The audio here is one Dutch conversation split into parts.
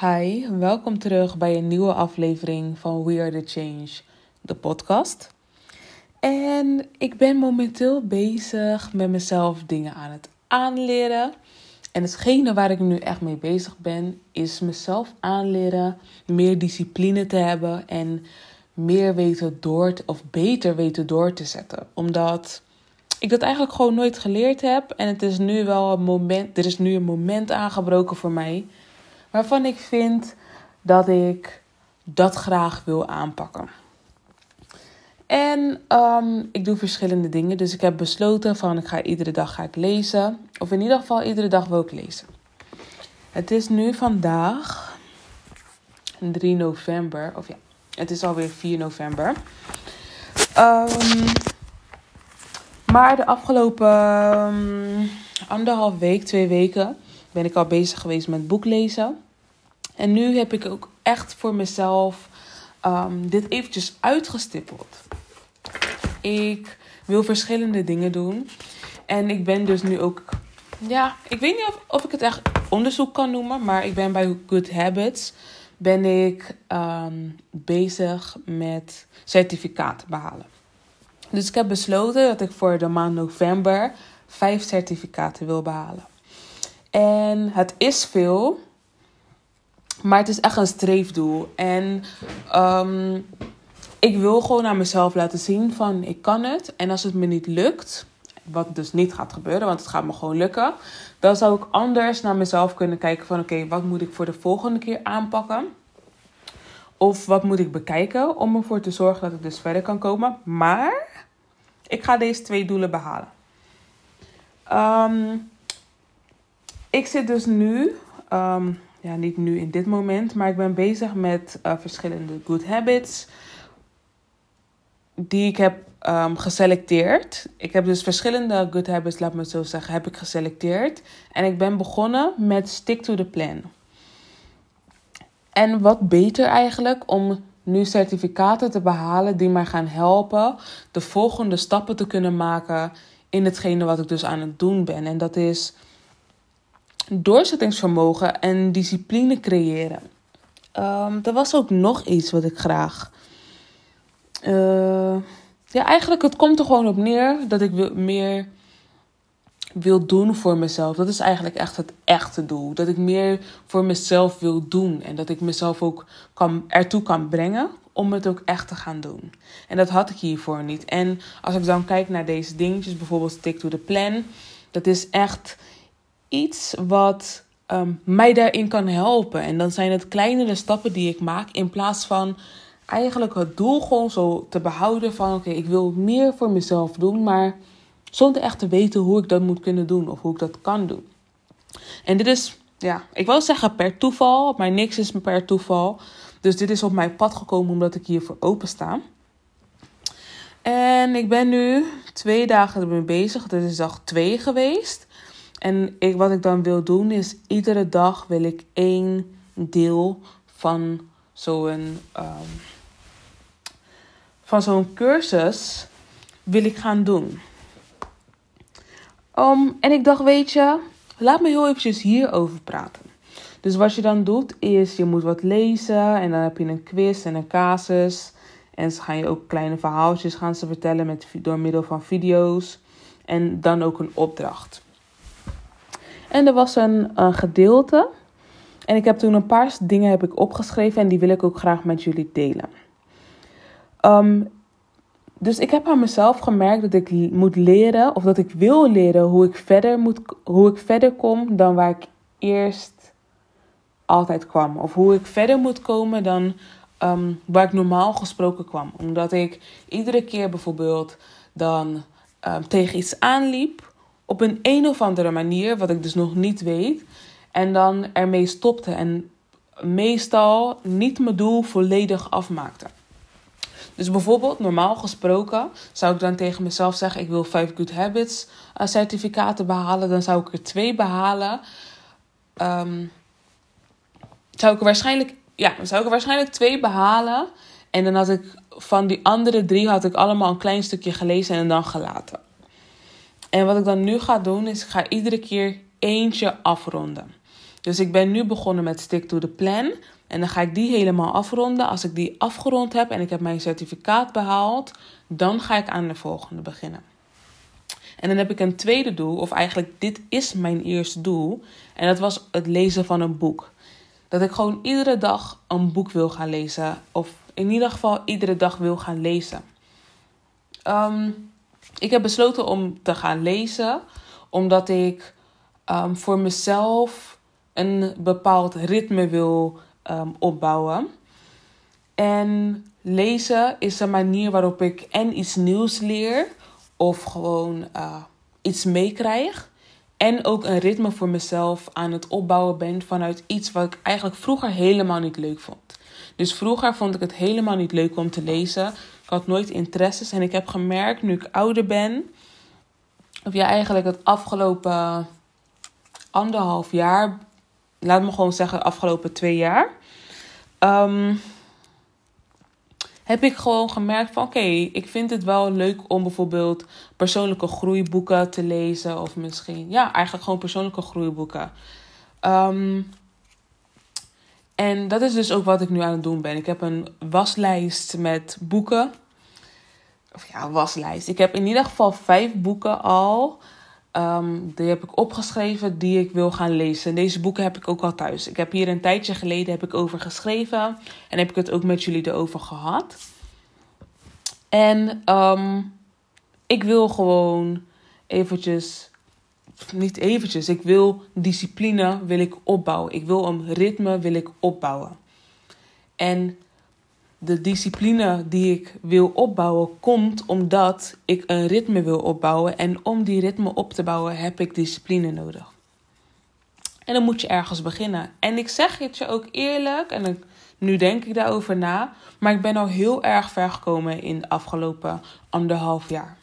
Hi, welkom terug bij een nieuwe aflevering van We Are The Change, de podcast. En ik ben momenteel bezig met mezelf dingen aan het aanleren. En hetgene waar ik nu echt mee bezig ben, is mezelf aanleren, meer discipline te hebben en meer weten door te, of beter weten door te zetten. Omdat ik dat eigenlijk gewoon nooit geleerd heb. En het is nu wel een moment, er is nu een moment aangebroken voor mij waarvan ik vind dat ik dat graag wil aanpakken. En um, ik doe verschillende dingen. Dus ik heb besloten van ik ga iedere dag ga ik lezen. Of in ieder geval iedere dag wil ik lezen. Het is nu vandaag 3 november. Of ja, het is alweer 4 november. Um, maar de afgelopen um, anderhalf week, twee weken, ben ik al bezig geweest met boeklezen. En nu heb ik ook echt voor mezelf um, dit eventjes uitgestippeld. Ik wil verschillende dingen doen. En ik ben dus nu ook. Ja, ik weet niet of, ik het echt onderzoek kan noemen. Maar ik ben bij Good Habits. Ben ik um, bezig met certificaten behalen. Dus ik heb besloten dat ik voor de maand november vijf certificaten wil behalen. En het is veel. Maar het is echt een streefdoel. En um, ik wil gewoon aan mezelf laten zien van ik kan het. En als het me niet lukt, wat dus niet gaat gebeuren, want het gaat me gewoon lukken. Dan zou ik anders naar mezelf kunnen kijken van oké, wat moet ik voor de volgende keer aanpakken? Of wat moet ik bekijken om ervoor te zorgen dat ik dus verder kan komen. Maar ik ga deze twee doelen behalen. Um, ik zit dus nu um, ja, niet nu in dit moment, maar ik ben bezig met uh, verschillende good habits die ik heb um, geselecteerd. Ik heb dus verschillende good habits, laat me het zo zeggen, heb ik geselecteerd. En ik ben begonnen met stick to the plan. En wat beter eigenlijk om nu certificaten te behalen die mij gaan helpen de volgende stappen te kunnen maken in hetgene wat ik dus aan het doen ben. En dat is doorzettingsvermogen en discipline creëren. Um, er was ook nog iets wat ik graag. Uh, ja, eigenlijk, het komt er gewoon op neer dat ik wil, meer wil doen voor mezelf. Dat is eigenlijk echt het echte doel. Dat ik meer voor mezelf wil doen. En dat ik mezelf ook kan, ertoe kan brengen om het ook echt te gaan doen. En dat had ik hiervoor niet. En als ik dan kijk naar deze dingetjes, bijvoorbeeld stick to the plan. Dat is echt iets wat um, mij daarin kan helpen. En dan zijn het kleinere stappen die ik maak in plaats van eigenlijk het doel gewoon zo te behouden van oké, ik wil meer voor mezelf doen, maar zonder echt te weten hoe ik dat moet kunnen doen of hoe ik dat kan doen. En dit is, ja, ik wil zeggen per toeval, maar niks is per toeval. Dus dit is op mijn pad gekomen omdat ik hiervoor open sta. En ik ben nu twee dagen ermee bezig. Dit is dag twee geweest. En ik, wat ik dan wil doen is iedere dag wil ik één deel van zo'n um, van zo'n cursus wil ik gaan doen. Um, en ik dacht, weet je, laat me heel eventjes hierover praten. Dus wat je dan doet is, je moet wat lezen en dan heb je een quiz en een casus. En ze gaan je ook kleine verhaaltjes gaan ze vertellen met, door middel van video's. En dan ook een opdracht. En er was een, een gedeelte. En ik heb toen een paar dingen heb ik opgeschreven en die wil ik ook graag met jullie delen. Um, dus ik heb aan mezelf gemerkt dat ik moet leren, of dat ik wil leren hoe ik verder, moet, hoe ik verder kom dan waar ik eerst altijd kwam. Of hoe ik verder moet komen dan um, waar ik normaal gesproken kwam. Omdat ik iedere keer bijvoorbeeld dan um, tegen iets aanliep op een een of andere manier, wat ik dus nog niet weet. En dan ermee stopte en meestal niet mijn doel volledig afmaakte. Dus bijvoorbeeld, normaal gesproken, zou ik dan tegen mezelf zeggen: ik wil 5 Good Habits uh, certificaten behalen. Dan zou ik er twee behalen. Um, zou ik er waarschijnlijk, ja, zou ik waarschijnlijk twee behalen. En dan had ik van die andere drie had ik allemaal een klein stukje gelezen en dan gelaten. En wat ik dan nu ga doen, is ik ga iedere keer eentje afronden. Dus ik ben nu begonnen met Stick to the Plan. En dan ga ik die helemaal afronden. Als ik die afgerond heb en ik heb mijn certificaat behaald, dan ga ik aan de volgende beginnen. En dan heb ik een tweede doel, of eigenlijk dit is mijn eerste doel. En dat was het lezen van een boek. Dat ik gewoon iedere dag een boek wil gaan lezen. Of in ieder geval iedere dag wil gaan lezen. Ehm, ik heb besloten om te gaan lezen, omdat ik ehm, voor mezelf een bepaald ritme wil um, opbouwen. En lezen is een manier waarop ik en iets nieuws leer of gewoon uh, iets meekrijg. En ook een ritme voor mezelf aan het opbouwen ben vanuit iets wat ik eigenlijk vroeger helemaal niet leuk vond. Dus vroeger vond ik het helemaal niet leuk om te lezen. Ik had nooit interesses. En ik heb gemerkt nu ik ouder ben. Of ja, eigenlijk het afgelopen anderhalf jaar. Laat me gewoon zeggen, afgelopen twee jaar. Um, heb ik gewoon gemerkt van oké, ik vind het wel leuk om bijvoorbeeld persoonlijke groeiboeken te lezen. Of misschien, ja, eigenlijk gewoon persoonlijke groeiboeken. Um, en dat is dus ook wat ik nu aan het doen ben. Ik heb een waslijst met boeken. Of ja, waslijst. Ik heb in ieder geval vijf boeken al. Um, die heb ik opgeschreven die ik wil gaan lezen. Deze boeken heb ik ook al thuis. Ik heb hier een tijdje geleden heb ik over geschreven. En heb ik het ook met jullie erover gehad. En um, ik wil gewoon eventjes... Niet eventjes. Ik wil discipline wil ik opbouwen. Ik wil een ritme wil ik opbouwen. En de discipline die ik wil opbouwen komt omdat ik een ritme wil opbouwen. En om die ritme op te bouwen heb ik discipline nodig. En dan moet je ergens beginnen. En ik zeg het je ook eerlijk, en nu denk ik daarover na, maar ik ben al heel erg ver gekomen in de afgelopen anderhalf jaar.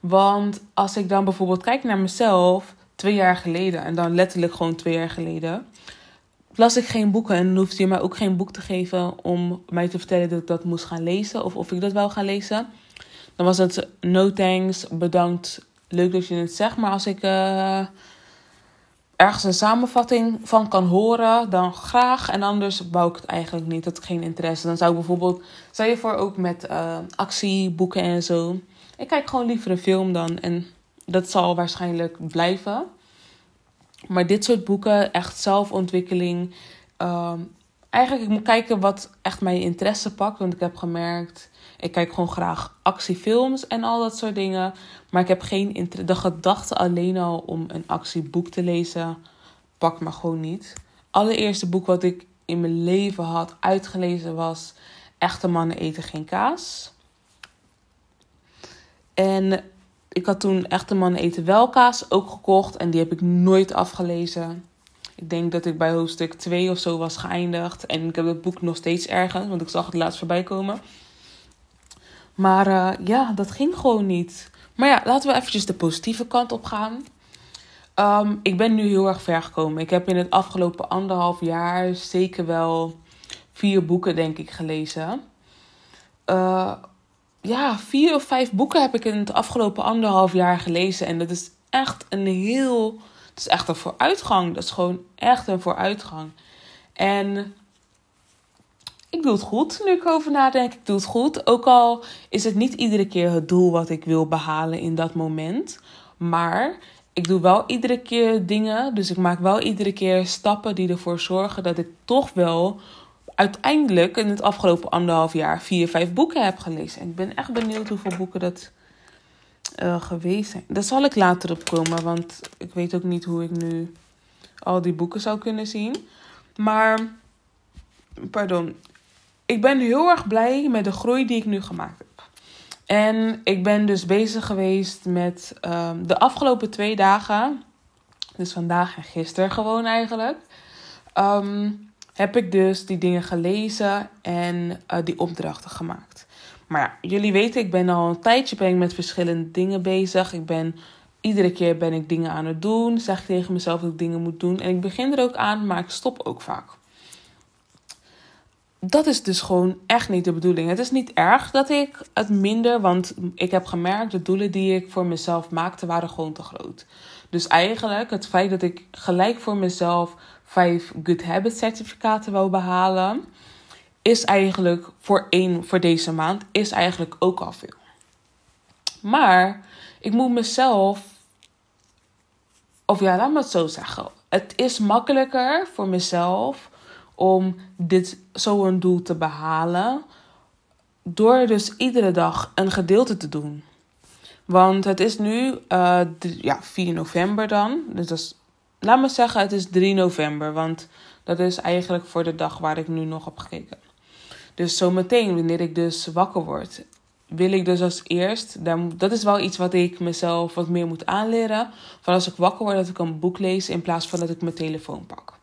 Want als ik dan bijvoorbeeld kijk naar mezelf twee jaar geleden, en dan letterlijk gewoon twee jaar geleden, las ik geen boeken en hoefde je mij ook geen boek te geven om mij te vertellen dat ik dat moest gaan lezen of of ik dat wel gaan lezen. Dan was het no thanks, bedankt, leuk dat je het zegt, maar als ik uh, ergens een samenvatting van kan horen, dan graag en anders bouw ik het eigenlijk niet, dat ik geen interesse. Dan zou ik bijvoorbeeld, zou je voor ook met uh, actieboeken en zo. Ik kijk gewoon liever een film dan en dat zal waarschijnlijk blijven. Maar dit soort boeken, echt zelfontwikkeling. Ehm, eigenlijk, ik moet kijken wat echt mijn interesse pakt. Want ik heb gemerkt, ik kijk gewoon graag actiefilms en al dat soort dingen. Maar ik heb geen. De gedachte alleen al om een actieboek te lezen, pakt me gewoon niet. Allereerste boek wat ik in mijn leven had uitgelezen was Echte mannen eten geen kaas. En ik had toen Echte Mannen Eten Wel Kaas ook gekocht. En die heb ik nooit afgelezen. Ik denk dat ik bij hoofdstuk 2 of zo was geëindigd. En ik heb het boek nog steeds ergens, want ik zag het laatst voorbij komen. Maar uh, ja, dat ging gewoon niet. Maar ja, laten we eventjes de positieve kant op gaan. Um, ik ben nu heel erg ver gekomen. Ik heb in het afgelopen anderhalf jaar zeker wel vier boeken, denk ik, gelezen. Uh, ja, vier of vijf boeken heb ik in het afgelopen anderhalf jaar gelezen. En dat is echt een heel. Het is echt een vooruitgang. Dat is gewoon echt een vooruitgang. En ik doe het goed nu ik over nadenk. Ik doe het goed. Ook al is het niet iedere keer het doel wat ik wil behalen in dat moment. Maar ik doe wel iedere keer dingen. Dus ik maak wel iedere keer stappen die ervoor zorgen dat ik toch wel uiteindelijk in het afgelopen anderhalf jaar vier, vijf boeken heb gelezen. En ik ben echt benieuwd hoeveel boeken dat uh, geweest zijn. Daar zal ik later op komen, want ik weet ook niet hoe ik nu al die boeken zou kunnen zien. Maar, pardon. Ik ben heel erg blij met de groei die ik nu gemaakt heb. En ik ben dus bezig geweest met um, de afgelopen twee dagen. Dus vandaag en gisteren gewoon eigenlijk. Um, heb ik dus die dingen gelezen en uh, die opdrachten gemaakt. Maar ja, jullie weten, ik ben al een tijdje ben ik met verschillende dingen bezig. Ik ben, iedere keer ben ik dingen aan het doen. Zeg ik tegen mezelf dat ik dingen moet doen. En ik begin er ook aan, maar ik stop ook vaak. Dat is dus gewoon echt niet de bedoeling. Het is niet erg dat ik het minder, want ik heb gemerkt, de doelen die ik voor mezelf maakte waren gewoon te groot. Dus eigenlijk het feit dat ik gelijk voor mezelf vijf Good Habit certificaten wil behalen, is eigenlijk voor één voor deze maand, is eigenlijk ook al veel. Maar ik moet mezelf, of ja, laat me het zo zeggen. Het is makkelijker voor mezelf om dit zo'n doel te behalen. Door dus iedere dag een gedeelte te doen. Want het is nu uh, ja, 4 november dan. Dus dat is, laat me zeggen, het is 3 november. Want dat is eigenlijk voor de dag waar ik nu nog op gekeken. Dus zometeen, wanneer ik dus wakker word, wil ik dus als eerst, dat is wel iets wat ik mezelf wat meer moet aanleren. Van als ik wakker word, dat ik een boek lees in plaats van dat ik mijn telefoon pak.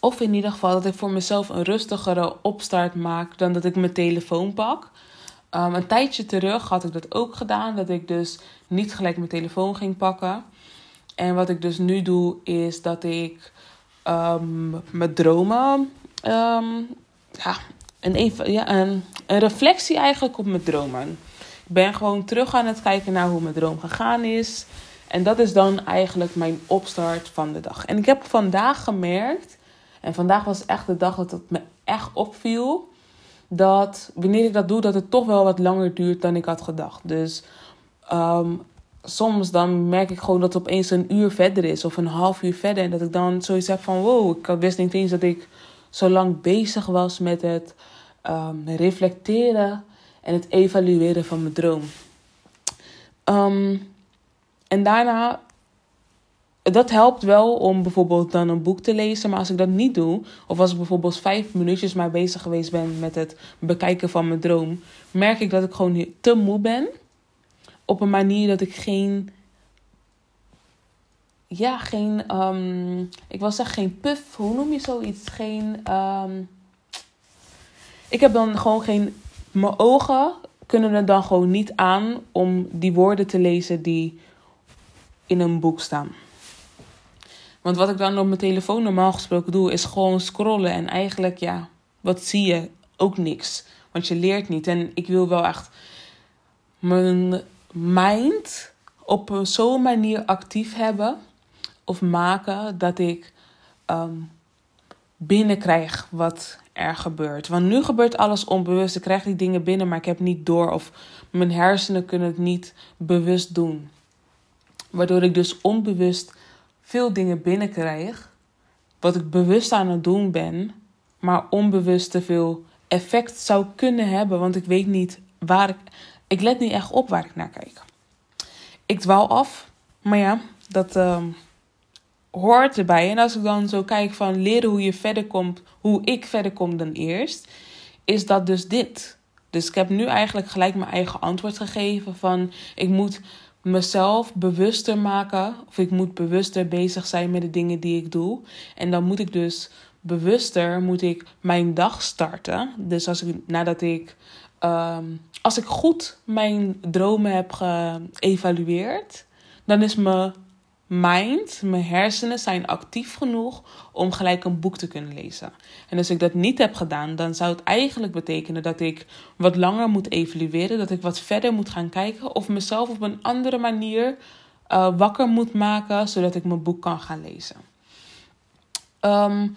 Of in ieder geval dat ik voor mezelf een rustigere opstart maak dan dat ik mijn telefoon pak. Um, een tijdje terug had ik dat ook gedaan, dat ik dus niet gelijk mijn telefoon ging pakken. En wat ik dus nu doe, is dat ik um, mijn dromen um, ja, een, even, ja, een, een reflectie eigenlijk op mijn dromen. Ik ben gewoon terug aan het kijken naar hoe mijn droom gegaan is. En dat is dan eigenlijk mijn opstart van de dag. En ik heb vandaag gemerkt, en vandaag was echt de dag dat het me echt opviel, dat wanneer ik dat doe, dat het toch wel wat langer duurt dan ik had gedacht. Dus ehm, soms dan merk ik gewoon dat het opeens een uur verder is of een half uur verder. En dat ik dan zoiets heb van wow, ik wist niet eens dat ik zo lang bezig was met het um, reflecteren en het evalueren van mijn droom. Um, en daarna, dat helpt wel om bijvoorbeeld dan een boek te lezen. Maar als ik dat niet doe, of als ik bijvoorbeeld vijf minuutjes maar bezig geweest ben met het bekijken van mijn droom, merk ik dat ik gewoon te moe ben. Op een manier dat ik geen ja, geen, um, ik wil zeggen geen puff, hoe noem je zoiets? Geen, um, ik heb dan gewoon geen, mijn ogen kunnen er dan gewoon niet aan om die woorden te lezen die in een boek staan. Want wat ik dan op mijn telefoon normaal gesproken doe, is gewoon scrollen. En eigenlijk, ja, wat zie je? Ook niks. Want je leert niet. En ik wil wel echt mijn mind op zo'n manier actief hebben of maken dat ik um, binnenkrijg wat er gebeurt. Want nu gebeurt alles onbewust. Ik krijg die dingen binnen, maar ik heb niet door. Of mijn hersenen kunnen het niet bewust doen. Waardoor ik dus onbewust veel dingen binnenkrijg. Wat ik bewust aan het doen ben, maar onbewust te veel effect zou kunnen hebben. Want ik weet niet waar ik. Ik let niet echt op waar ik naar kijk. Ik dwaal af, maar ja, dat. Uh, hoort erbij. En als ik dan zo kijk van leren hoe je verder komt, hoe ik verder kom dan eerst, is dat dus dit. Dus ik heb nu eigenlijk gelijk mijn eigen antwoord gegeven van ik moet mezelf bewuster maken of ik moet bewuster bezig zijn met de dingen die ik doe. En dan moet ik dus bewuster moet ik mijn dag starten. Dus als ik nadat ik ehm, als ik goed mijn dromen heb geëvalueerd, dan is mijn mind, mijn hersenen zijn actief genoeg om gelijk een boek te kunnen lezen. En als ik dat niet heb gedaan, dan zou het eigenlijk betekenen dat ik wat langer moet evalueren, dat ik wat verder moet gaan kijken of mezelf op een andere manier uh, wakker moet maken, zodat ik mijn boek kan gaan lezen. Um,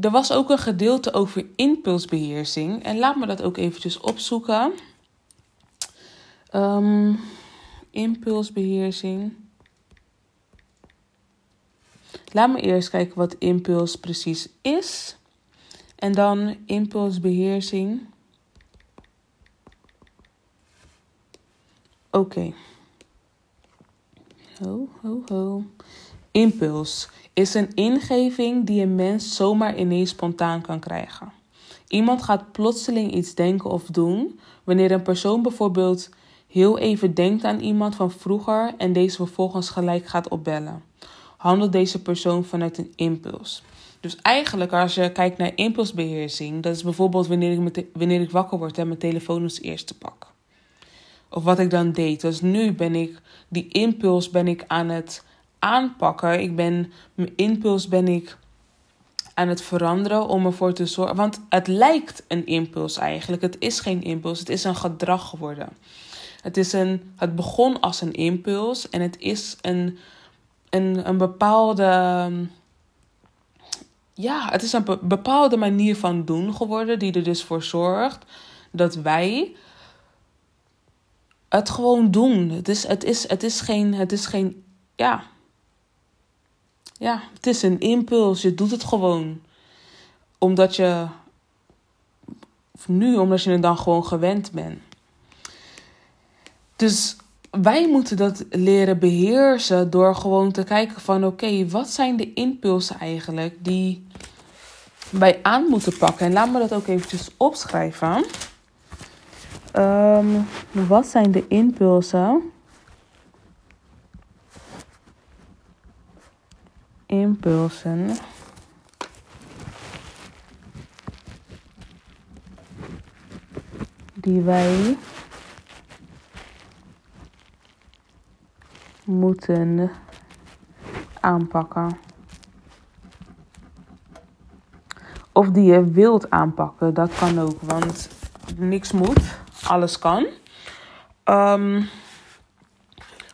er was ook een gedeelte over impulsbeheersing. En laat me dat ook eventjes opzoeken. Um, impulsbeheersing. Laat me eerst kijken wat impuls precies is. En dan impulsbeheersing. Oké. Ho, ho, ho. Impuls is een ingeving die een mens zomaar ineens spontaan kan krijgen. Iemand gaat plotseling iets denken of doen wanneer een persoon bijvoorbeeld heel even denkt aan iemand van vroeger en deze vervolgens gelijk gaat opbellen handelt deze persoon vanuit een impuls. Dus eigenlijk, als je kijkt naar impulsbeheersing, dat is bijvoorbeeld wanneer ik, wanneer ik wakker word en mijn telefoon als eerste pak. Of wat ik dan deed. Dus nu ben ik die impuls ben ik aan het aanpakken. Ik ben mijn impuls ben ik aan het veranderen om ervoor te zorgen. Want het lijkt een impuls eigenlijk. Het is geen impuls, het is een gedrag geworden. Het, is een, het begon als een impuls en het is een, een, een bepaalde. Ja, het is een bepaalde manier van doen geworden, die er dus voor zorgt dat wij het gewoon doen. Het is, het is, het is geen. Het is geen ja. Ja, het is een impuls. Je doet het gewoon. Omdat je. Nu, omdat je het dan gewoon gewend bent. Dus wij moeten dat leren beheersen door gewoon te kijken van oké, wat zijn de impulsen eigenlijk die wij aan moeten pakken. En laat me dat ook eventjes opschrijven. Um, wat zijn de impulsen? Impulsen. Die wij moeten aanpakken. Of die je wilt aanpakken, dat kan ook, want niks moet, alles kan. Um,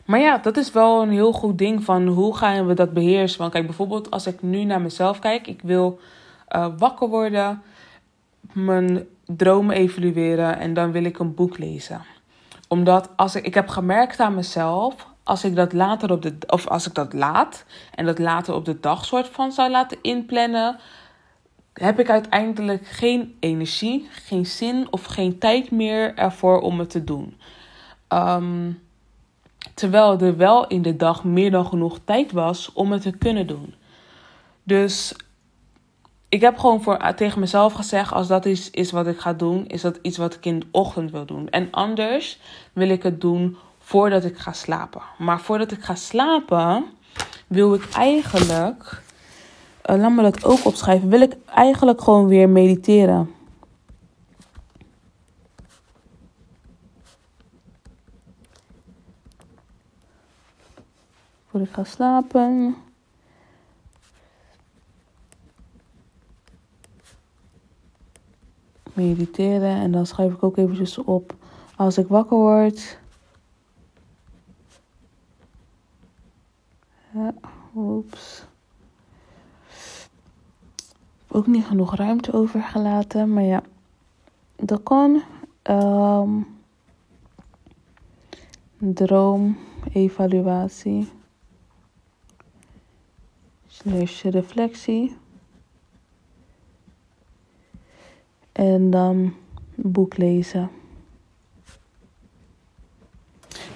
maar ja, dat is wel een heel goed ding van hoe gaan we dat beheersen. Want kijk, bijvoorbeeld als ik nu naar mezelf kijk, ik wil uh, wakker worden, mijn dromen evalueren en dan wil ik een boek lezen. Omdat als ik, ik heb gemerkt aan mezelf, als ik dat later op de, of als ik dat laat en dat later op de dag soort van zou laten inplannen, heb ik uiteindelijk geen energie, geen zin of geen tijd meer ervoor om het te doen. Um, terwijl er wel in de dag meer dan genoeg tijd was om het te kunnen doen. Dus ik heb gewoon voor, tegen mezelf gezegd: als dat is, is wat ik ga doen, is dat iets wat ik in de ochtend wil doen. En anders wil ik het doen voordat ik ga slapen. Maar voordat ik ga slapen, wil ik eigenlijk uh, laat me dat ook opschrijven. Wil ik eigenlijk gewoon weer mediteren. Voordat ik ga slapen. Mediteren. En dan schrijf ik ook eventjes op. Als ik wakker word. Oeps ook niet genoeg ruimte overgelaten. Maar ja, dat kan. Um, droom, evaluatie. Slash reflectie. En dan boek lezen.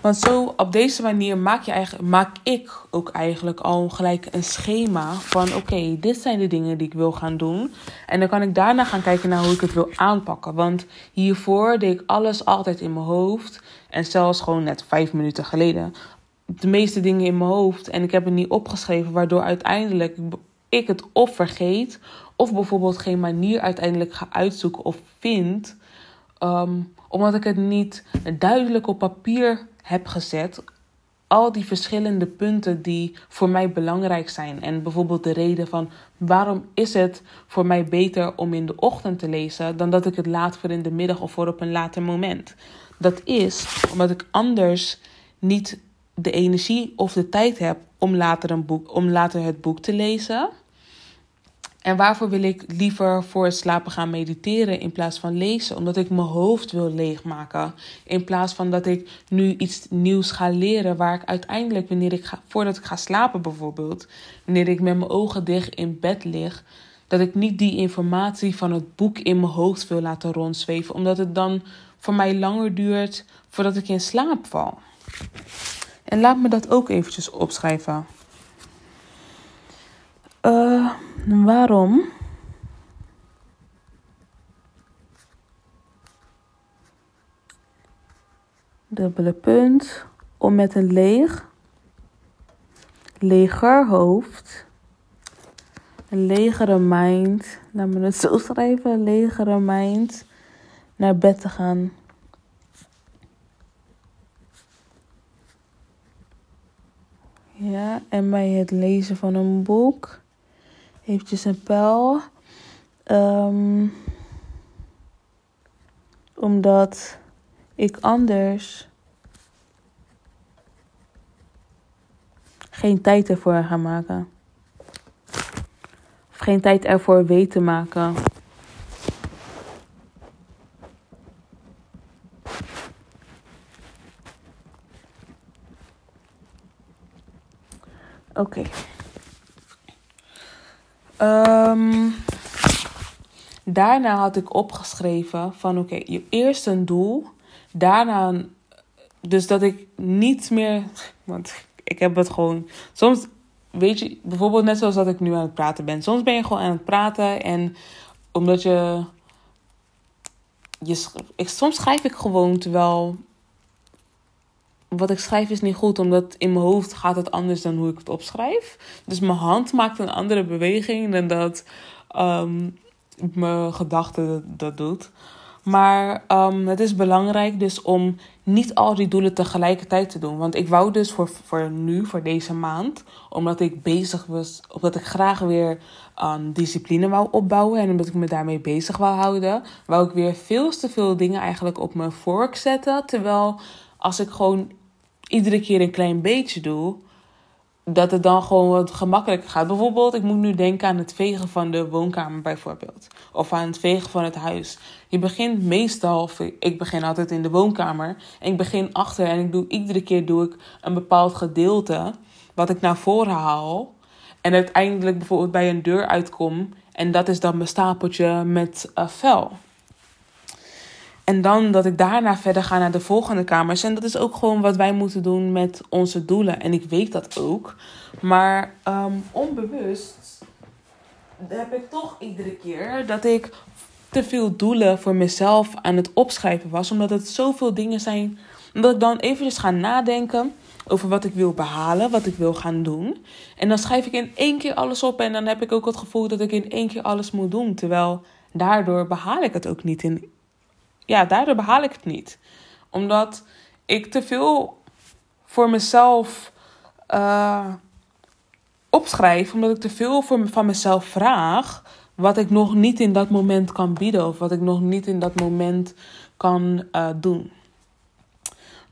Want zo op deze manier maak, je eigenlijk, maak ik ook eigenlijk al gelijk een schema van oké, dit zijn de dingen die ik wil gaan doen. En dan kan ik daarna gaan kijken naar hoe ik het wil aanpakken. Want hiervoor deed ik alles altijd in mijn hoofd. En zelfs gewoon net vijf minuten geleden. De meeste dingen in mijn hoofd. En ik heb het niet opgeschreven, waardoor uiteindelijk ik het of vergeet. Of bijvoorbeeld geen manier uiteindelijk ga uitzoeken of vind. Ehm, omdat ik het niet duidelijk op papier heb gezet. Al die verschillende punten die voor mij belangrijk zijn. En bijvoorbeeld de reden van waarom is het voor mij beter om in de ochtend te lezen dan dat ik het laat voor in de middag of voor op een later moment. Dat is omdat ik anders niet de energie of de tijd heb om later, een boek, om later het boek te lezen. En waarvoor wil ik liever voor het slapen gaan mediteren in plaats van lezen? Omdat ik mijn hoofd wil leegmaken. In plaats van dat ik nu iets nieuws ga leren waar ik uiteindelijk, wanneer ik ga, voordat ik ga slapen bijvoorbeeld, wanneer ik met mijn ogen dicht in bed lig, dat ik niet die informatie van het boek in mijn hoofd wil laten rondzweven. Omdat het dan voor mij langer duurt voordat ik in slaap val. En laat me dat ook eventjes opschrijven. Uh, waarom? Dubbele punt. Om met een leeg, leger hoofd, een legere mind, laat me het zo schrijven, een legere mind, naar bed te gaan. Ja, en bij het lezen van een boek eventjes een pijl. Um, omdat ik anders geen tijd ervoor ga maken. Of geen tijd ervoor weet te maken. Oké. Okay. Ehm, daarna had ik opgeschreven van oké, je eerst een doel. Daarna, dus dat ik niet meer, want ik heb het gewoon, soms weet je, bijvoorbeeld net zoals dat ik nu aan het praten ben. Soms ben je gewoon aan het praten en omdat je, je ik, soms schrijf ik gewoon terwijl wat ik schrijf is niet goed, omdat in mijn hoofd gaat het anders dan hoe ik het opschrijf. Dus mijn hand maakt een andere beweging dan dat um, mijn gedachte dat doet. Maar um, het is belangrijk dus om niet al die doelen tegelijkertijd te doen. Want ik wou dus voor, voor nu, voor deze maand, omdat ik bezig was, omdat ik graag weer um, discipline wou opbouwen en omdat ik me daarmee bezig wou houden, wou ik weer veel te veel dingen eigenlijk op mijn vork zetten. Terwijl als ik gewoon iedere keer een klein beetje doe, dat het dan gewoon wat gemakkelijker gaat. Bijvoorbeeld, ik moet nu denken aan het vegen van de woonkamer bijvoorbeeld. Of aan het vegen van het huis. Je begint meestal, ik begin altijd in de woonkamer. En ik begin achter en ik doe, iedere keer doe ik een bepaald gedeelte. Wat ik naar voren haal. En uiteindelijk bijvoorbeeld bij een deur uitkom. En dat is dan mijn stapeltje met uh, vel. En dan dat ik daarna verder ga naar de volgende kamers. En dat is ook gewoon wat wij moeten doen met onze doelen. En ik weet dat ook. Maar um, onbewust heb ik toch iedere keer dat ik te veel doelen voor mezelf aan het opschrijven was. Omdat het zoveel dingen zijn. Omdat ik dan eventjes ga nadenken over wat ik wil behalen, wat ik wil gaan doen. En dan schrijf ik in één keer alles op. En dan heb ik ook het gevoel dat ik in één keer alles moet doen. Terwijl daardoor behaal ik het ook niet in ja, daardoor behaal ik het niet. Omdat ik te veel voor mezelf uh, opschrijf. Omdat ik te veel van mezelf vraag. Wat ik nog niet in dat moment kan bieden. Of wat ik nog niet in dat moment kan uh, doen.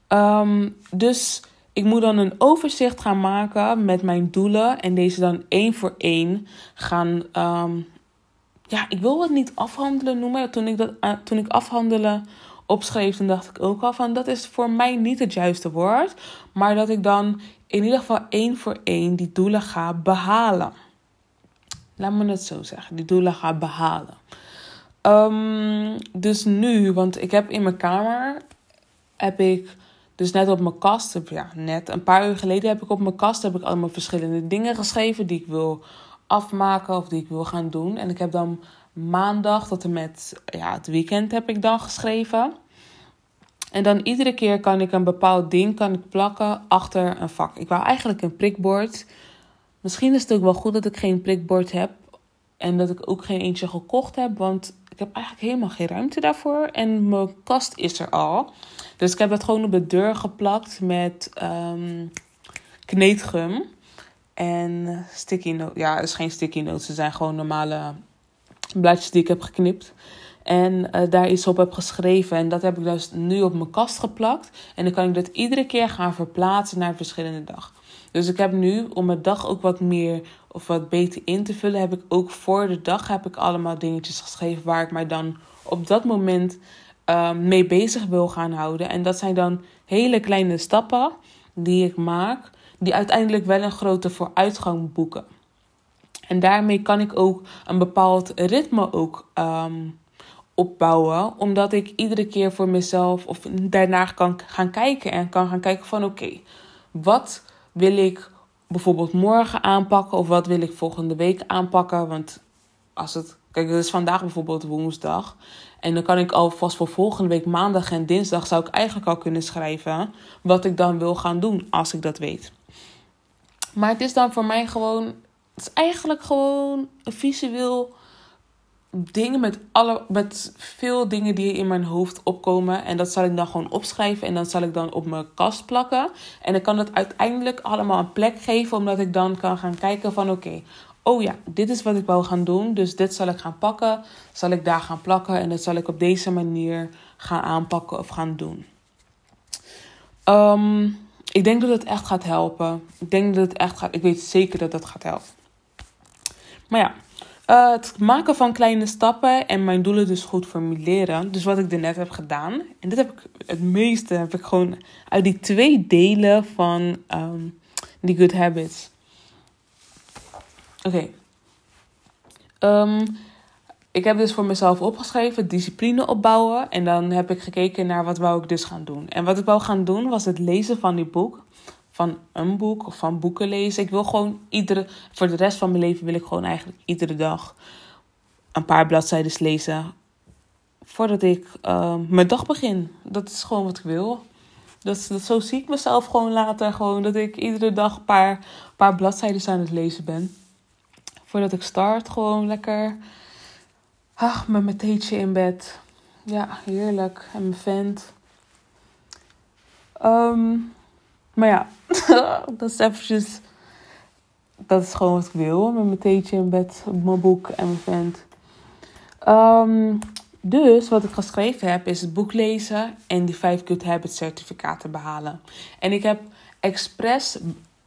Um, dus ik moet dan een overzicht gaan maken met mijn doelen. En deze dan één voor één gaan um, ja, ik wil het niet afhandelen noemen. Toen ik, dat, eh, toen ik afhandelen opschreef, dan dacht ik ook al van dat is voor mij niet het juiste woord. Maar dat ik dan in ieder geval één voor één die doelen ga behalen. Laat me het zo zeggen, die doelen ga behalen. Um, dus nu, want ik heb in mijn kamer, heb ik dus net op mijn kast, ja, net een paar uur geleden heb ik op mijn kast heb ik allemaal verschillende dingen geschreven die ik wil afmaken of die ik wil gaan doen. En ik heb dan maandag tot en met ja, het weekend heb ik dan geschreven. En dan iedere keer kan ik een bepaald ding kan ik plakken achter een vak. Ik wou eigenlijk een prikbord. Misschien is het ook wel goed dat ik geen prikbord heb. En dat ik ook geen eentje gekocht heb. Want ik heb eigenlijk helemaal geen ruimte daarvoor. En mijn kast is er al. Dus ik heb het gewoon op de deur geplakt met um, kneedgum. En sticky notes. Ja, het is geen sticky notes. Ze zijn gewoon normale blaadjes die ik heb geknipt. En uh, daar iets op heb geschreven. En dat heb ik dus nu op mijn kast geplakt. En dan kan ik dat iedere keer gaan verplaatsen naar een verschillende dag. Dus ik heb nu, om mijn dag ook wat meer of wat beter in te vullen, heb ik ook voor de dag heb ik allemaal dingetjes geschreven waar ik mij dan op dat moment uh, mee bezig wil gaan houden. En dat zijn dan hele kleine stappen die ik maak die uiteindelijk wel een grote vooruitgang boeken. En daarmee kan ik ook een bepaald ritme ook um, opbouwen, omdat ik iedere keer voor mezelf of daarna kan gaan kijken en kan gaan kijken van oké, wat wil ik bijvoorbeeld morgen aanpakken of wat wil ik volgende week aanpakken? Want als het, kijk, het is vandaag bijvoorbeeld woensdag. En dan kan ik alvast voor volgende week maandag en dinsdag zou ik eigenlijk al kunnen schrijven wat ik dan wil gaan doen als ik dat weet. Maar het is dan voor mij gewoon. Het is eigenlijk gewoon een visueel ding met, alle, met veel dingen die in mijn hoofd opkomen. En dat zal ik dan gewoon opschrijven. En dan zal ik dan op mijn kast plakken. En dan kan het uiteindelijk allemaal een plek geven. Omdat ik dan kan gaan kijken van oké. oh ja, dit is wat ik wil gaan doen. Dus dit zal ik gaan pakken. Zal ik daar gaan plakken. En dat zal ik op deze manier gaan aanpakken of gaan doen. Um, ik denk dat het echt gaat helpen. Ik denk dat het echt gaat. Ik weet zeker dat het gaat helpen. Maar ja, uh, het maken van kleine stappen en mijn doelen dus goed formuleren. Dus wat ik net heb gedaan. En dit heb ik het meeste heb ik gewoon uit die twee delen van um, die good habits. Oké. Ehm, ik heb dus voor mezelf opgeschreven discipline opbouwen. En dan heb ik gekeken naar wat wou ik dus gaan doen. En wat ik wou gaan doen was het lezen van die boek. Van een boek of van boeken lezen. Ik wil gewoon iedere, voor de rest van mijn leven wil ik gewoon eigenlijk iedere dag een paar bladzijden lezen. Voordat ik uh, mijn dag begin. Dat is gewoon wat ik wil. Dat, dat, zo zie ik mezelf gewoon later. Gewoon dat ik iedere dag een paar, paar bladzijden aan het lezen ben. Voordat ik start, gewoon lekker Ach, met mijn theetje in bed. Ja, heerlijk. En mijn vent. Um, maar ja, dat is eventjes... Dat is gewoon wat ik wil. Met mijn theetje in bed, mijn boek en mijn vent. Um, dus wat ik geschreven heb is het boek lezen en die 5 Good Habits certificaten behalen. En ik heb expres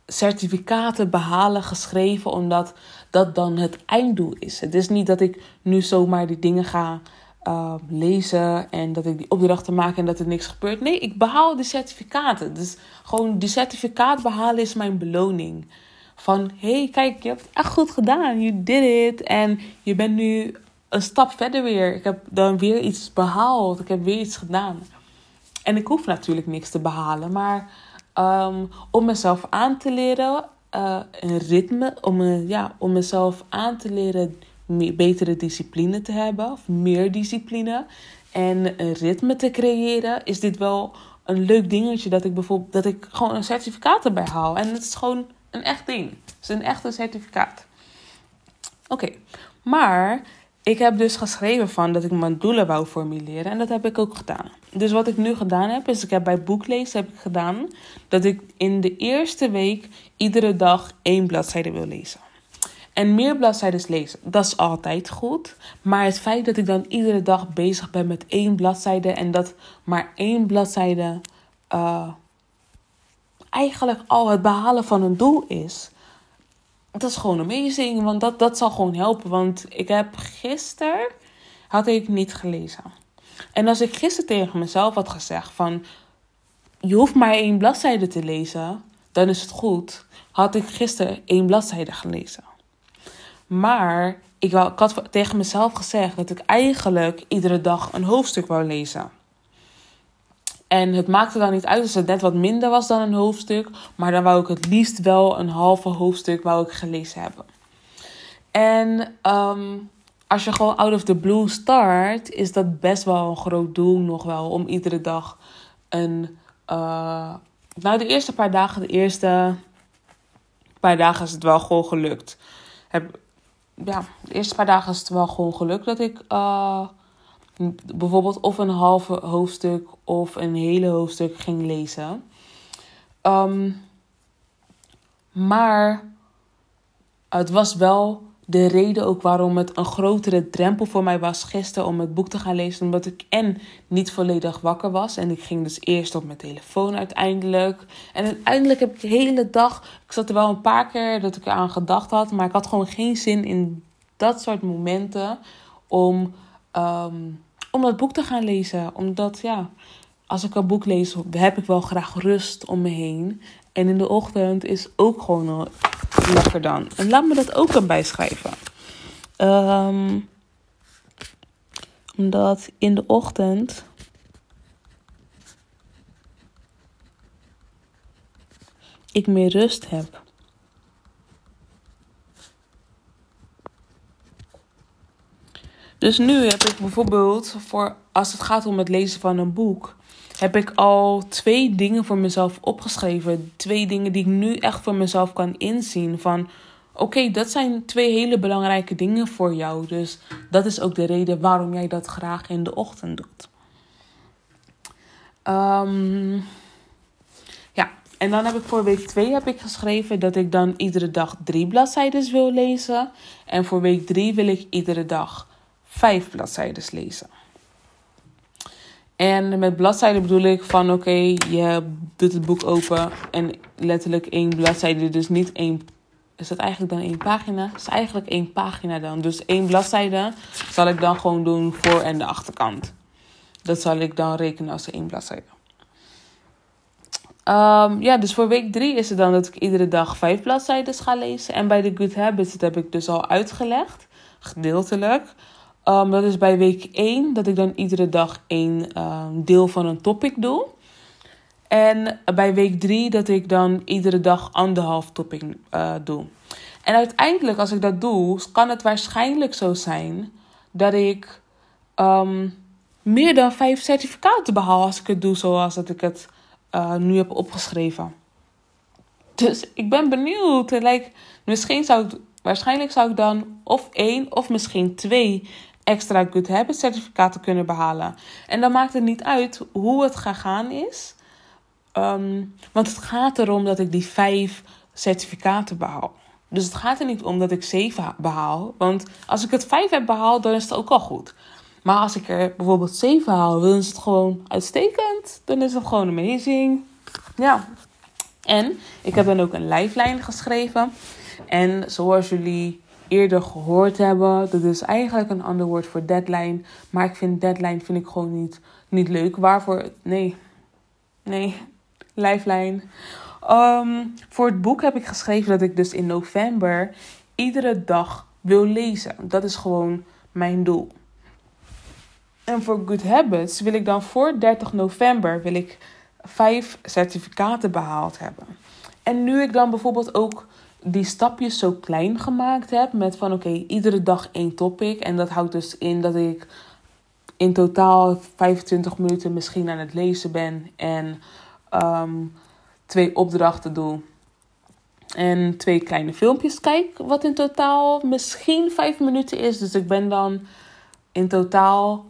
certificaten behalen geschreven, omdat dat dan het einddoel is. Het is niet dat ik nu zomaar die dingen ga uh, lezen en dat ik die opdrachten maak en dat er niks gebeurt. Nee, ik behaal die certificaten. Dus gewoon die certificaat behalen is mijn beloning. Van hey, kijk, je hebt het echt goed gedaan. You did it. En je bent nu een stap verder weer. Ik heb dan weer iets behaald. Ik heb weer iets gedaan. En ik hoef natuurlijk niks te behalen, maar Ehm, om mezelf aan te leren, uh, een ritme, om, uh, ja, om mezelf aan te leren meer, betere discipline te hebben, of meer discipline. En een ritme te creëren, is dit wel een leuk dingetje dat ik bijvoorbeeld dat ik gewoon een certificaat erbij haal. En het is gewoon een echt ding. Het is een echte certificaat. Oké, maar ik heb dus geschreven van dat ik mijn doelen wou formuleren en dat heb ik ook gedaan. Dus wat ik nu gedaan heb, is ik heb bij boeklezen heb ik gedaan dat ik in de eerste week iedere dag één bladzijde wil lezen. En meer bladzijden lezen, dat is altijd goed. Maar het feit dat ik dan iedere dag bezig ben met één bladzijde en dat maar één bladzijde uh, eigenlijk al het behalen van een doel is, dat is gewoon amazing. Want dat, dat zal gewoon helpen. Want ik heb gisteren had ik niet gelezen. En als ik gisteren tegen mezelf had gezegd van je hoeft maar één bladzijde te lezen, dan is het goed. Had ik gisteren één bladzijde gelezen. Maar ik, ik had tegen mezelf gezegd dat ik eigenlijk iedere dag een hoofdstuk wou lezen. En het maakte dan niet uit als het net wat minder was dan een hoofdstuk. Maar dan wou ik het liefst wel een halve hoofdstuk wou ik gelezen hebben. En um, als je gewoon out of the blue start, is dat best wel een groot doel nog wel. Om iedere dag een. Uh, nou, de eerste paar dagen, de eerste paar dagen is het wel gewoon gelukt. Heb, ja, de eerste paar dagen is het wel gewoon gelukt dat ik. Uh, bijvoorbeeld of een halve hoofdstuk of een hele hoofdstuk ging lezen. Um, maar het was wel de reden ook waarom het een grotere drempel voor mij was gisteren om het boek te gaan lezen. Omdat ik en niet volledig wakker was. En ik ging dus eerst op mijn telefoon uiteindelijk. En uiteindelijk heb ik de hele dag. Ik zat er wel een paar keer dat ik eraan gedacht had. Maar ik had gewoon geen zin in dat soort momenten om. Um, om dat boek te gaan lezen. Omdat ja, als ik een boek lees, heb ik wel graag rust om me heen. En in de ochtend is ook gewoon lekker dan. En laat me dat ook erbij schrijven. Um, omdat in de ochtend. ik meer rust heb. Dus nu heb ik bijvoorbeeld, voor, als het gaat om het lezen van een boek, heb ik al twee dingen voor mezelf opgeschreven. Twee dingen die ik nu echt voor mezelf kan inzien. Van oké, dat zijn twee hele belangrijke dingen voor jou. Dus dat is ook de reden waarom jij dat graag in de ochtend doet. Um, ja, en dan heb ik voor week 2 heb ik geschreven dat ik dan iedere dag drie bladzijden wil lezen. En voor week 3 wil ik iedere dag vijf bladzijden lezen. En met bladzijden bedoel ik van oké, je doet het boek open en letterlijk één bladzijde, dus niet één. Is dat eigenlijk dan één pagina? Is eigenlijk één pagina dan. Dus één bladzijde zal ik dan gewoon doen voor en de achterkant. Dat zal ik dan rekenen als één bladzijde. Um, ja, dus voor week drie is het dan dat ik iedere dag vijf bladzijden ga lezen. En bij de Good Habits, dat heb ik dus al uitgelegd, gedeeltelijk. Um, dat is bij week 1 dat ik dan iedere dag één um, deel van een topic doe. En bij week 3 dat ik dan iedere dag anderhalf topic uh, doe. En uiteindelijk, als ik dat doe, kan het waarschijnlijk zo zijn dat ik um, meer dan vijf certificaten behaal als ik het doe zoals dat ik het uh, nu heb opgeschreven. Dus ik ben benieuwd. Like, misschien zou ik, waarschijnlijk zou ik dan of één of misschien twee extra Good Habit certificaten kunnen behalen. En dan maakt het niet uit hoe het gegaan is. Um, want het gaat erom dat ik die vijf certificaten behaal. Dus het gaat er niet om dat ik zeven behaal. Want als ik het vijf heb behaald, dan is het ook al goed. Maar als ik er bijvoorbeeld zeven haal, dan is het gewoon uitstekend. Dan is het gewoon amazing. Ja. En ik heb dan ook een lifeline geschreven. En zoals jullie eerder gehoord hebben. Dat is eigenlijk een ander woord voor deadline. Maar ik vind deadline vind ik gewoon niet, niet leuk. Waarvoor? Nee. Nee. Lifeline. Um, voor het boek heb ik geschreven dat ik dus in november iedere dag wil lezen. Dat is gewoon mijn doel. En voor Good Habits wil ik dan voor 30 november wil ik vijf certificaten behaald hebben. En nu ik dan bijvoorbeeld ook die stapjes zo klein gemaakt heb. Met van oké, iedere dag één topic. En dat houdt dus in dat ik in totaal 25 minuten misschien aan het lezen ben. En um, twee opdrachten doe. En twee kleine filmpjes kijk. Wat in totaal misschien 5 minuten is. Dus ik ben dan in totaal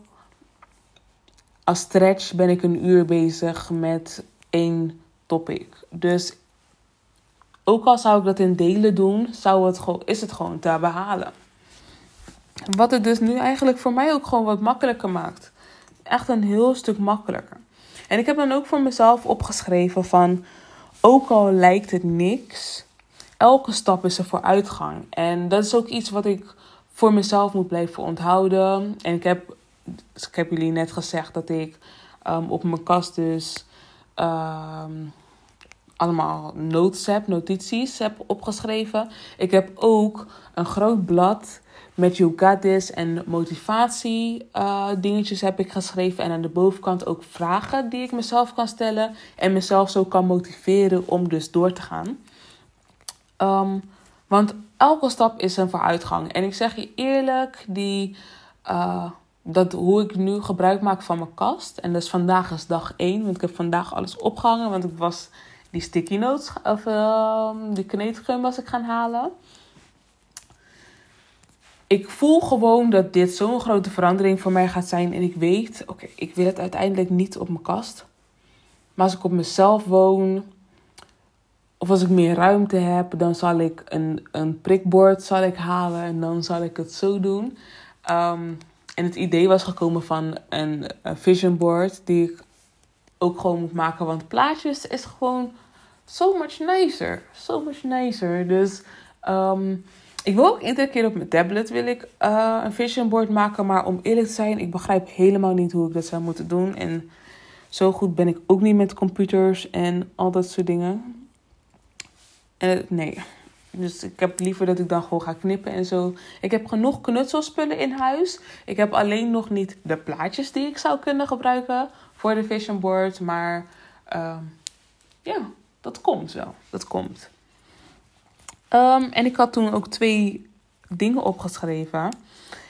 als stretch ben ik een uur bezig met één topic. Dus ook al zou ik dat in delen doen, zou het gewoon, is het gewoon te behalen. Wat het dus nu eigenlijk voor mij ook gewoon wat makkelijker maakt. Echt een heel stuk makkelijker. En ik heb dan ook voor mezelf opgeschreven van, ook al lijkt het niks, elke stap is een vooruitgang. En dat is ook iets wat ik voor mezelf moet blijven onthouden. En ik heb, ik heb jullie net gezegd dat ik um, op mijn kast dus um, allemaal notes heb, notities heb opgeschreven. Ik heb ook een groot blad met You en motivatie uh, dingetjes heb ik geschreven. En aan de bovenkant ook vragen die ik mezelf kan stellen. En mezelf zo kan motiveren om dus door te gaan. Um, want elke stap is een vooruitgang. En ik zeg je eerlijk, die, uh, dat hoe ik nu gebruik maak van mijn kast. En dus vandaag is dag 1, want ik heb vandaag alles opgehangen. Want ik was die sticky notes, of uh, die kneedgum was ik gaan halen. Ik voel gewoon dat dit zo'n grote verandering voor mij gaat zijn. En ik weet, oké, ik wil het uiteindelijk niet op mijn kast. Maar als ik op mezelf woon, of als ik meer ruimte heb, dan zal ik een, een prikbord zal ik halen en dan zal ik het zo doen. Um, en het idee was gekomen van een, een vision board die ik ook gewoon moet maken. Want plaatjes is gewoon so much nicer. So much nicer. Dus um, ik wil ook iedere keer op mijn tablet wil ik, uh, een vision board maken. Maar om eerlijk te zijn, ik begrijp helemaal niet hoe ik dat zou moeten doen. En zo goed ben ik ook niet met computers en al dat soort dingen. En nee. Dus ik heb liever dat ik dan gewoon ga knippen en zo. Ik heb genoeg knutselspullen in huis. Ik heb alleen nog niet de plaatjes die ik zou kunnen gebruiken voor de vision board. Maar uh, ja, dat komt wel. Dat komt. Um, en ik had toen ook twee dingen opgeschreven.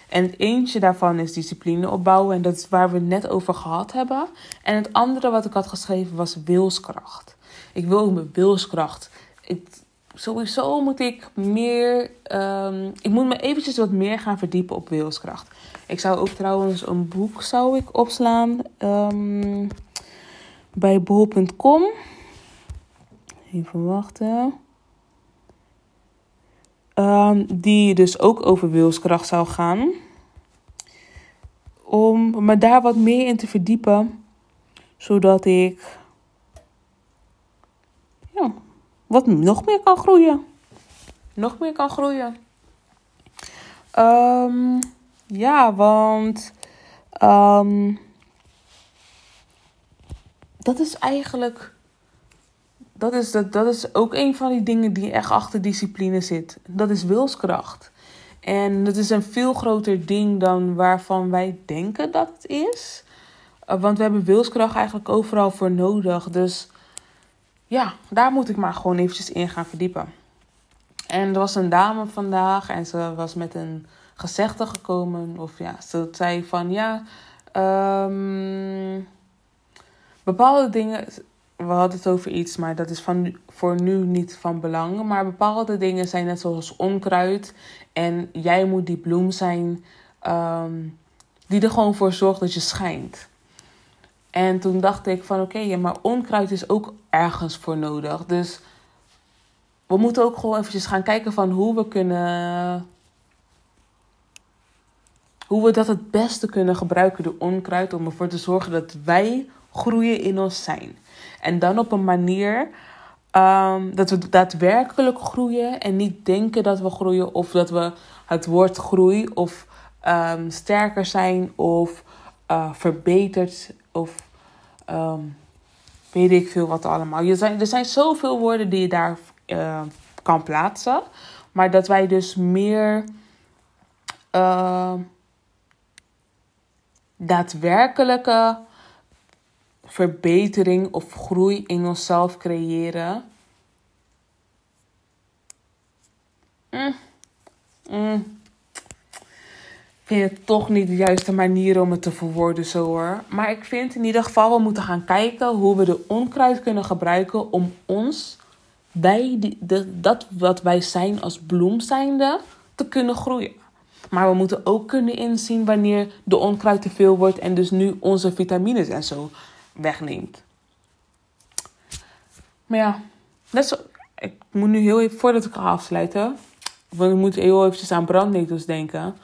En het eentje daarvan is discipline opbouwen. En dat is waar we het net over gehad hebben. En het andere wat ik had geschreven was wilskracht. Ik wil mijn wilskracht. Sowieso moet ik meer. Um, ik moet me eventjes wat meer gaan verdiepen op wilskracht. Ik zou ook trouwens een boek zou ik opslaan um, bij bol.com. Even wachten. Um, die dus ook over wilskracht zou gaan. Om me daar wat meer in te verdiepen. Zodat ik ja, wat nog meer kan groeien. Nog meer kan groeien. Um, ja, want um, dat is eigenlijk. Dat is, dat, dat is ook een van die dingen die echt achter discipline zit. Dat is wilskracht. En dat is een veel groter ding dan waarvan wij denken dat het is. Uh, want we hebben wilskracht eigenlijk overal voor nodig. Dus ja, daar moet ik maar gewoon eventjes in gaan verdiepen. En er was een dame vandaag en ze was met een gezegde gekomen. Of ja, ze zei van ja, um, bepaalde dingen. We hadden het over iets, maar dat is van, voor nu niet van belang. Maar bepaalde dingen zijn net zoals onkruid. En jij moet die bloem zijn um, die er gewoon voor zorgt dat je schijnt. En toen dacht ik van oké, ja, maar onkruid is ook ergens voor nodig. Dus we moeten ook gewoon eventjes gaan kijken van hoe we kunnen. Hoe we dat het beste kunnen gebruiken, de onkruid, om ervoor te zorgen dat wij groeien in ons zijn. En dan op een manier um, dat we daadwerkelijk groeien en niet denken dat we groeien of dat we het woord groei of um, sterker zijn of uh, verbeterd of um, weet ik veel wat allemaal. Er zijn, er zijn zoveel woorden die je daar uh, kan plaatsen. Maar dat wij dus meer uh, daadwerkelijke verbetering of groei in onszelf creëren. Mm. Mm vind het toch niet de juiste manier om het te verwoorden zo hoor. Maar ik vind in ieder geval we moeten gaan kijken hoe we de onkruid kunnen gebruiken om ons bij de, dat wat wij zijn als bloem zijnde te kunnen groeien. Maar we moeten ook kunnen inzien wanneer de onkruid te veel wordt en dus nu onze vitamines en zo wegneemt. Maar ja, net zo, ik moet nu heel even, voordat ik ga afsluiten, want ik moet heel eventjes aan brandnetels denken.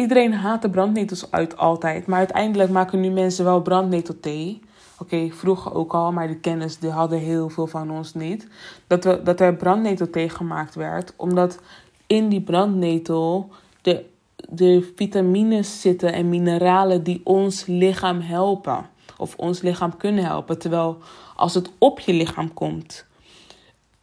Iedereen haat de brandnetels uit altijd. Maar uiteindelijk maken nu mensen wel brandnetelthee. Oké, vroeger ook al, maar de kennis die hadden heel veel van ons niet. Dat, we, dat er brandnetelthee gemaakt werd. Omdat in die brandnetel de, de vitamines zitten en mineralen die ons lichaam helpen. Of ons lichaam kunnen helpen. Terwijl als het op je lichaam komt,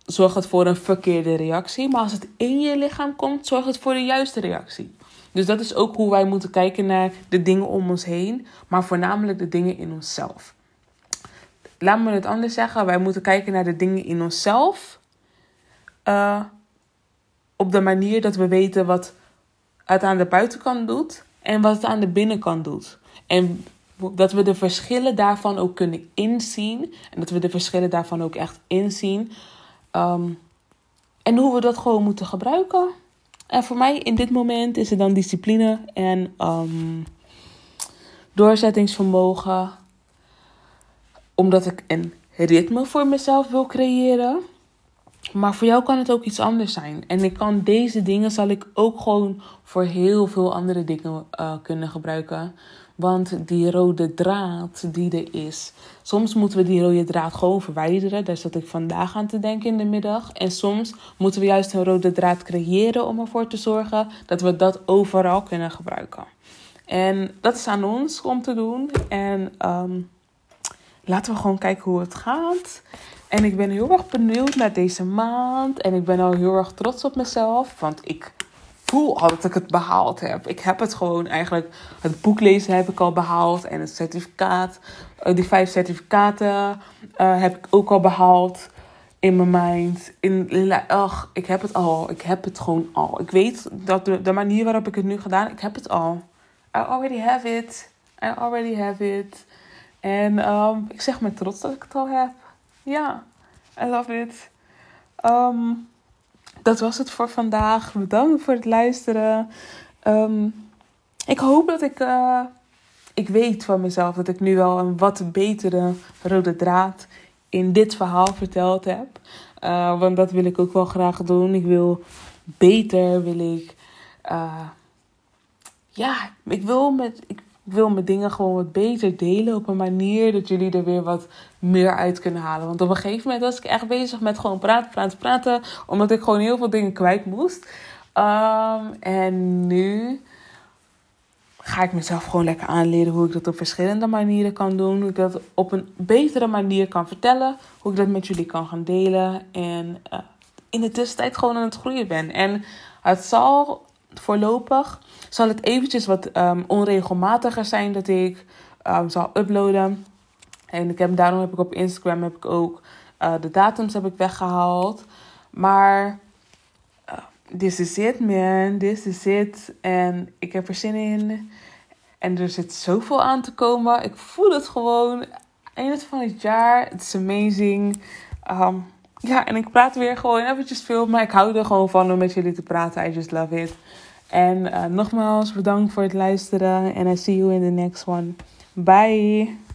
zorgt het voor een verkeerde reactie. Maar als het in je lichaam komt, zorgt het voor de juiste reactie. Dus dat is ook hoe wij moeten kijken naar de dingen om ons heen, maar voornamelijk de dingen in onszelf. Laat me het anders zeggen, wij moeten kijken naar de dingen in onszelf uh, op de manier dat we weten wat het aan de buitenkant doet en wat het aan de binnenkant doet. En dat we de verschillen daarvan ook kunnen inzien. En dat we de verschillen daarvan ook echt inzien. Um, en hoe we dat gewoon moeten gebruiken. En voor mij in dit moment is het dan discipline en um, doorzettingsvermogen. Omdat ik een ritme voor mezelf wil creëren. Maar voor jou kan het ook iets anders zijn. En ik kan deze dingen zal ik ook gewoon voor heel veel andere dingen uh, kunnen gebruiken. Want die rode draad die er is. Soms moeten we die rode draad gewoon verwijderen. Daar zat ik vandaag aan te denken in de middag. En soms moeten we juist een rode draad creëren om ervoor te zorgen dat we dat overal kunnen gebruiken. En dat is aan ons om te doen. En um, laten we gewoon kijken hoe het gaat. En ik ben heel erg benieuwd naar deze maand. En ik ben al heel erg trots op mezelf. Want ik voel al dat ik het behaald heb. Ik heb het gewoon eigenlijk. Het boek lezen heb ik al behaald. En het certificaat. Eh, die vijf certificaten uh, heb ik ook al behaald. In mijn mind. In, ach, ik heb het al. Ik heb het gewoon al. Ik weet dat de, de manier waarop ik het nu gedaan. Ik heb het al. I already have it. I already have it. En um, ik zeg met trots dat ik het al heb. Ja, I love it. Um, dat was het voor vandaag. Bedankt voor het luisteren. Um, ik hoop dat ik. Uh, ik weet van mezelf dat ik nu wel een wat betere rode draad in dit verhaal verteld heb. Uh, want dat wil ik ook wel graag doen. Ik wil beter, wil ik. Uh, ja, ik wil met. Ik wil mijn dingen gewoon wat beter delen op een manier dat jullie er weer wat meer uit kunnen halen. Want op een gegeven moment was ik echt bezig met gewoon praten, praten, praten. Omdat ik gewoon heel veel dingen kwijt moest. Ehm, en nu ga ik mezelf gewoon lekker aanleren hoe ik dat op verschillende manieren kan doen. Hoe ik dat op een betere manier kan vertellen. Hoe ik dat met jullie kan gaan delen. En uh, in de tussentijd gewoon aan het groeien ben. En het zal voorlopig, zal het eventjes wat um, onregelmatiger zijn dat ik um, zal uploaden. En ik heb, daarom heb ik op Instagram heb ik ook uh, de datums heb ik weggehaald. Maar uh, this is it man, this is it. En ik heb er zin in. En er zit zoveel aan te komen. Ik voel het gewoon. Eind van het jaar. Het is amazing. Um, ja, en ik praat weer gewoon eventjes veel. Maar ik hou er gewoon van om met jullie te praten. I just love it. En uh, nogmaals bedankt voor het luisteren. En I see you in the next one. Bye.